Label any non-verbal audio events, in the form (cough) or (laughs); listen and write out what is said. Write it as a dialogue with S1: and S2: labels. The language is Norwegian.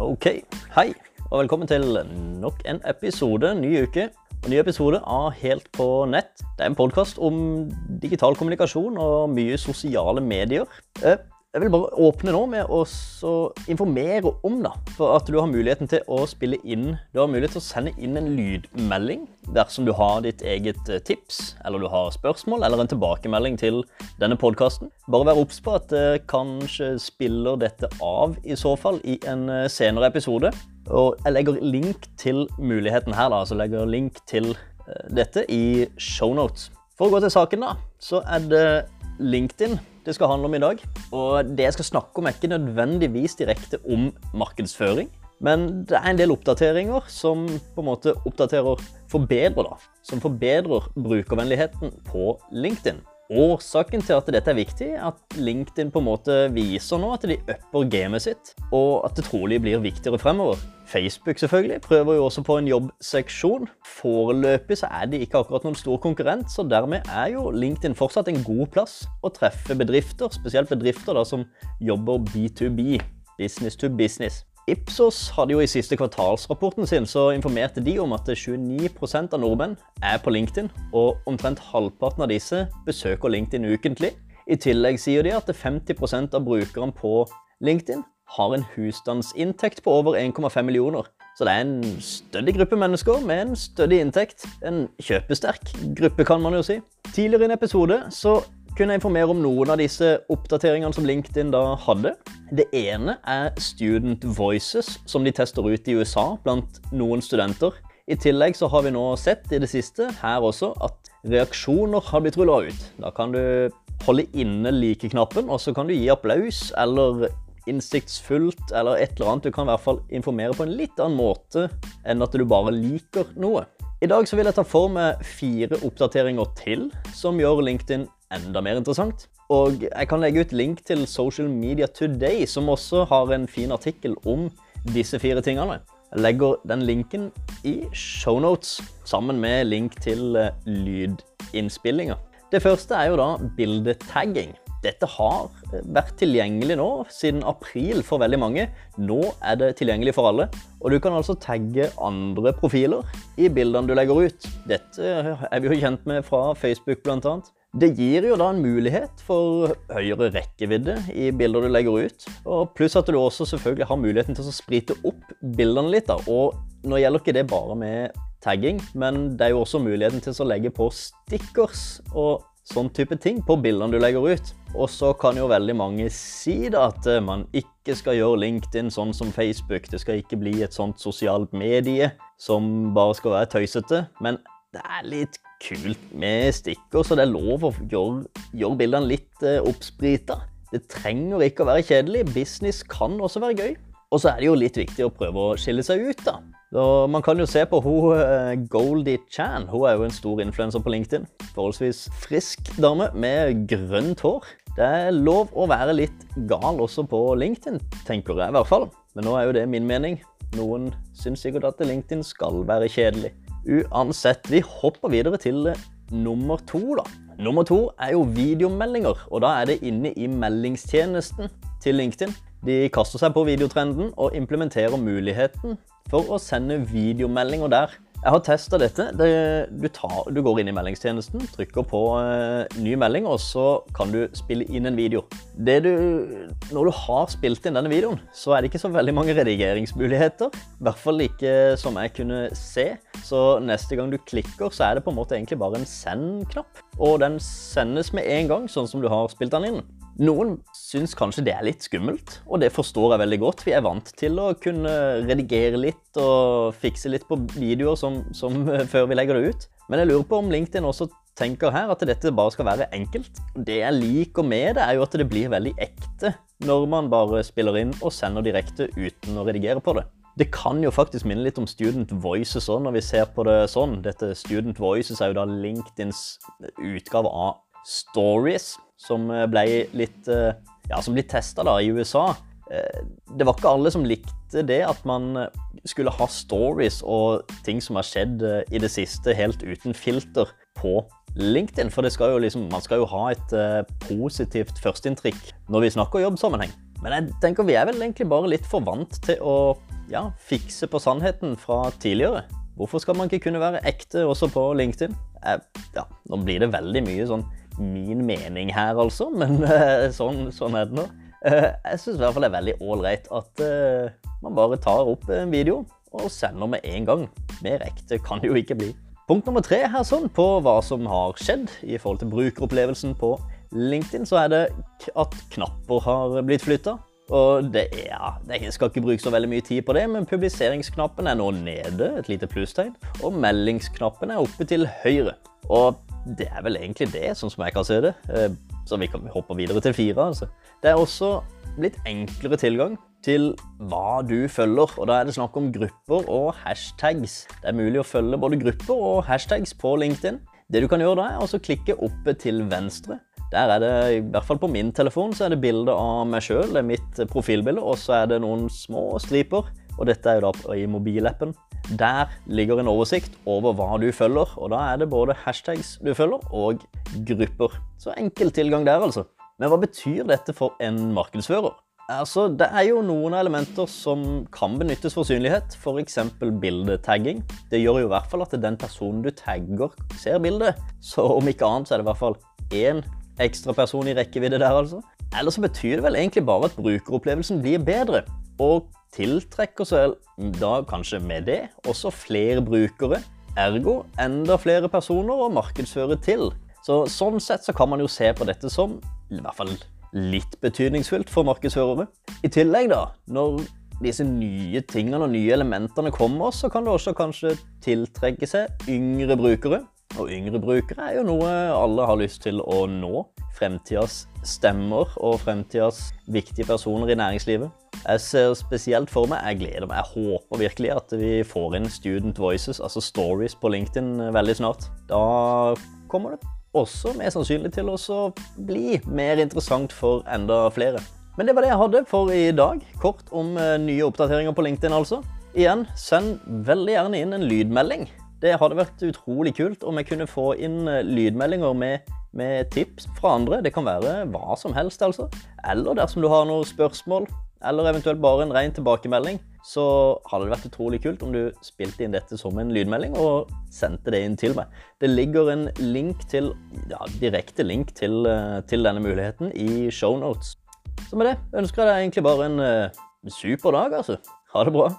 S1: Ok, hei, og velkommen til nok en episode, ny uke. Og ny episode av Helt på nett. Det er en podkast om digital kommunikasjon og mye sosiale medier. Eh, Jeg vil bare åpne nå med å informere om da, for at du har muligheten til å spille inn Du har mulighet til å sende inn en lydmelding dersom du har ditt eget eh, tips, eller du har spørsmål, eller en tilbakemelding til denne podkasten. Bare vær obs på at det kanskje spiller dette av i så fall i en eh, senere episode. Og jeg legger link til muligheten her, da. Altså legger link til eh, dette i shownotes. For å gå til saken, da, så er det LinkedIn det skal handle om i dag. Og det jeg skal snakke om, er ikke nødvendigvis direkte om markedsføring. Men det er en del oppdateringer som på en måte oppdaterer forbedrer, da. Som forbedrer brukervennligheten på LinkedIn. Årsaken til at dette er viktig, er at LinkedIn på en måte viser nå at de upper gamet sitt, og at det trolig blir viktigere fremover. Facebook selvfølgelig prøver jo også på en jobbseksjon. Foreløpig så er de ikke akkurat noen stor konkurrent, så dermed er jo LinkedIn fortsatt en god plass å treffe bedrifter, spesielt bedrifter da som jobber B2B, business to business. Ipsos hadde jo i siste kvartalsrapporten sin så informerte de om at 29% av nordmenn er på LinkedIn, og omtrent halvparten av disse besøker LinkedIn ukentlig. I tillegg sier de at 50% av brukerne på LinkedIn har en husstandsinntekt på over 1,5 millioner. Så det er en stødig gruppe mennesker med en stødig inntekt. En kjøpesterk gruppe, kan man jo si. Tidligere i en episode så kunne jeg informere om noen av disse oppdateringene som LinkedIn da hadde. Det ene er Student Voices, som de tester ut i USA blant noen studenter. I tillegg så har vi nå sett i det siste her også at reaksjoner har blitt rulla ut. Da kan du holde inne like-knappen, og så kan du gi applaus eller innsiktsfullt eller et eller annet. Du kan i hvert fall informere på en litt annen måte enn at du bare liker noe. I dag så vil jeg ta for meg fire oppdateringer til som gjør LinkedIn enda mer interessant. Og jeg kan legge ut link til Social Media Today, som også har en fin artikkel om disse fire tingene. Jeg legger den linken i shownotes, sammen med link til lydinnspillinger. Det første er jo da bildetagging. Dette har vært tilgjengelig nå siden april for veldig mange. Nå er det tilgjengelig for alle. Og du kan altså tagge andre profiler i bildene du legger ut. Dette er vi jo kjent med fra Facebook annet. Det gir jo da en mulighet for høyere rekkevidde i bilder du legger ut. Og pluss at du også selvfølgelig har muligheten til å sprite opp bildene litt. da. Og nå gjelder ikke det bare med tagging, men det er jo også muligheten til å legge på stickers og sånn type ting på bildene du legger ut. Og så kan jo veldig mange si da at man ikke skal gjøre LinkedIn sånn som Facebook. Det skal ikke bli et sånt sosialt medie som bare skal være tøysete. Men det er litt kult med stikker, så det er lov å gjøre, gjøre bildene litt eh, oppsprita. Det trenger ikke å være kjedelig. Business kan også være gøy. Og så er det jo litt viktig å prøve å skille seg ut, da. Så man kan jo se på hun eh, Goldie Chan. Hun er jo en stor influenser på LinkedIn. Forholdsvis frisk dame med grønt hår. Det er lov å være litt gal også på LinkedIn, tenker jeg i hvert fall. Men nå er jo det min mening. Noen syns sikkert at LinkedIn skal være kjedelig. Uansett, vi hopper videre til nummer to, da. Nummer to er jo videomeldinger, og da er det inne i meldingstjenesten til LinkedIn. De kaster seg på videotrenden og implementerer muligheten for å sende videomeldinger der. Jeg har testa dette. Du, tar, du, går inn i meldingstjenesten, trykker på uh, ny melding, og så kan du spille inn en video. Du, når du har spilt inn denne videoen, så er det ikke så veldig mange redigeringsmuligheter. I hvert fall ikke som jeg kunne se. Så neste gang du klikker, så er det på en måte egentlig bare en send-knapp. Og den sendes med en gang, sånn som du har spilt den inn. Noen syns kanskje det er litt skummelt, og det forstår jeg veldig godt. Vi er vant til å kunne redigere litt og fikse litt på videoer som, som (laughs) før vi legger det ut. Men jeg lurer på om LinkedIn også tenker her at dette bare skal være enkelt. Det jeg liker med det, er jo at det blir veldig ekte når man bare spiller inn og sender direkte uten å redigere på det. Det kan jo faktisk minne litt om Student Voices òg, når vi ser på det sånn. Dette Student Voices er jo da LinkedIns utgave av Stories som eh, ble litt eh, ja, som testa i USA. Eh, det var ikke alle som likte det, at man skulle ha stories og ting som har skjedd i det siste, helt uten filter på LinkedIn. For skal liksom, man skal jo ha et positivt førsteinntrykk når vi snakker jobbsammenheng. Men jeg tenker vi er vel egentlig bare litt for vant til å ja, fikse på sannheten fra tidligere. Hvorfor skal man ikke kunne være ekte også på LinkedIn? Eh, ja, nå blir det veldig mye sånn min mening her, altså, men (laughs) eh, sånn, sånn, er det nå. Eh, jeg syns i hvert fall det er veldig ålreit at eh, man bare tar opp en video og sender med en gang. Mer ekte kan det jo ikke bli. Punkt nummer tre her sånn, på hva som har skjedd i forhold til brukeropplevelsen på LinkedIn, så er det at knapper har blitt flytta. Og det er, Jeg skal ikke bruke så veldig mye tid på det, men publiseringsknappen er nå nede, et lite plusstegn. Og meldingsknappen er oppe til høyre. Og det er vel egentlig det, sånn som jeg kan se det. Eh, så vi kan hoppe videre til fire. altså. Det er også blitt enklere tilgang til hva du følger. Og da er det snakk om grupper og hashtags. Det er mulig å følge både grupper og hashtags på LinkedIn. Det du kan gjøre da, er å klikke oppe til venstre. Der er det, i hvert fall på min telefon, så er det bilde av meg sjøl. Det er mitt profilbilde, og så er det noen små striper. Og dette er jo da i mobilappen. Der ligger en oversikt over hva du følger, og da er det både hashtags du følger, og grupper. Så enkel tilgang der, altså. Men hva betyr dette for en markedsfører? Altså, det er jo noen elementer som kan benyttes for synlighet, f.eks. bildetagging. Det gjør jo i hvert fall at den personen du tagger, ser bildet. Så om ikke annet så er det i hvert fall én ekstra person i rekkevidde der, altså. Eller så betyr det vel egentlig bare at brukeropplevelsen blir bedre, og tiltrekker seg da kanskje med det også flere brukere, ergo enda flere personer å markedsføre til. Så sånn sett så kan man jo se på dette som i hvert fall litt betydningsfullt for markedsførere. I tillegg, da, når disse nye tingene og nye elementene kommer, så kan det også kanskje tiltrekke seg yngre brukere. Og yngre brukere er jo noe alle har lyst til å nå. Fremtidas stemmer og fremtidas viktige personer i næringslivet. Jeg ser spesielt for meg, jeg gleder meg, jeg håper virkelig at vi får inn Student Voices, altså stories på LinkedIn veldig snart. Da kommer det også mer sannsynlig til å bli mer interessant for enda flere. Men det var det jeg hadde for i dag. Kort om eh, nye oppdateringer på LinkedIn, altså. Igjen, send veldig gjerne inn en lydmelding. Det hadde vært utrolig kult om jeg kunne få inn eh, lydmeldinger med, med tips fra andre. Det kan være hva som helst, altså. Eller dersom du har noen spørsmål, eller eventuelt bare en ren tilbakemelding, så hadde det vært utrolig kult om du spilte inn dette som en lydmelding og sendte det inn til meg. Det ligger en link til, ja, direkte link til, eh, til denne muligheten i shownotes. Så med det ønsker jeg deg egentlig bare en uh, super dag, altså. Ha det bra.